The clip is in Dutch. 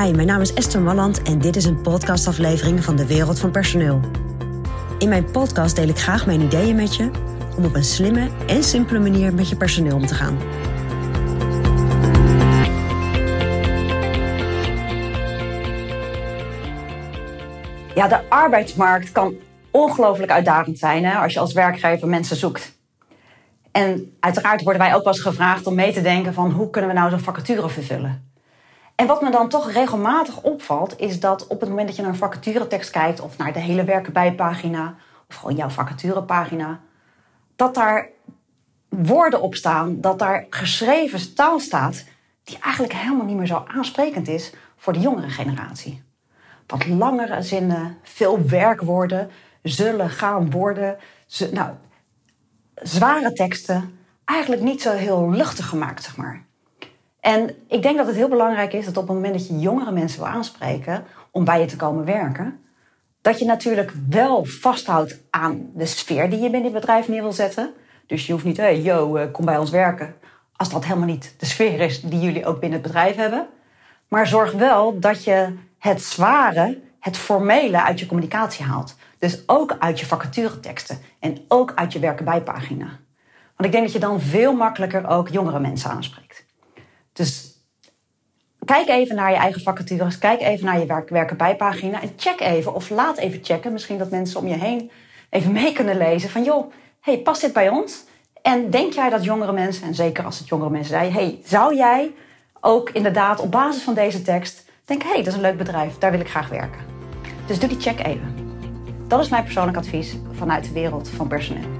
Mijn naam is Esther Malland en dit is een podcastaflevering van de Wereld van Personeel. In mijn podcast deel ik graag mijn ideeën met je om op een slimme en simpele manier met je personeel om te gaan. Ja, de arbeidsmarkt kan ongelooflijk uitdagend zijn hè, als je als werkgever mensen zoekt. En uiteraard worden wij ook wel eens gevraagd om mee te denken van hoe kunnen we nou zo'n vacature vervullen. En wat me dan toch regelmatig opvalt, is dat op het moment dat je naar een vacaturetekst kijkt of naar de hele werken bijpagina of gewoon jouw vacaturepagina, dat daar woorden op staan, dat daar geschreven taal staat die eigenlijk helemaal niet meer zo aansprekend is voor de jongere generatie. Wat langere zinnen, veel werkwoorden, zullen, gaan, worden, nou, zware teksten, eigenlijk niet zo heel luchtig gemaakt, zeg maar. En ik denk dat het heel belangrijk is dat op het moment dat je jongere mensen wil aanspreken om bij je te komen werken, dat je natuurlijk wel vasthoudt aan de sfeer die je binnen het bedrijf neer wil zetten. Dus je hoeft niet, hey, yo, eh, kom bij ons werken. Als dat helemaal niet de sfeer is die jullie ook binnen het bedrijf hebben. Maar zorg wel dat je het zware, het formele uit je communicatie haalt. Dus ook uit je vacatureteksten en ook uit je werken bijpagina. Want ik denk dat je dan veel makkelijker ook jongere mensen aanspreekt. Dus kijk even naar je eigen vacatures, kijk even naar je werk, werken bijpagina en check even of laat even checken. Misschien dat mensen om je heen even mee kunnen lezen van joh, hey, past dit bij ons? En denk jij dat jongere mensen, en zeker als het jongere mensen zijn, hey, zou jij ook inderdaad op basis van deze tekst denken, hey, dat is een leuk bedrijf, daar wil ik graag werken. Dus doe die check even. Dat is mijn persoonlijk advies vanuit de wereld van personeel.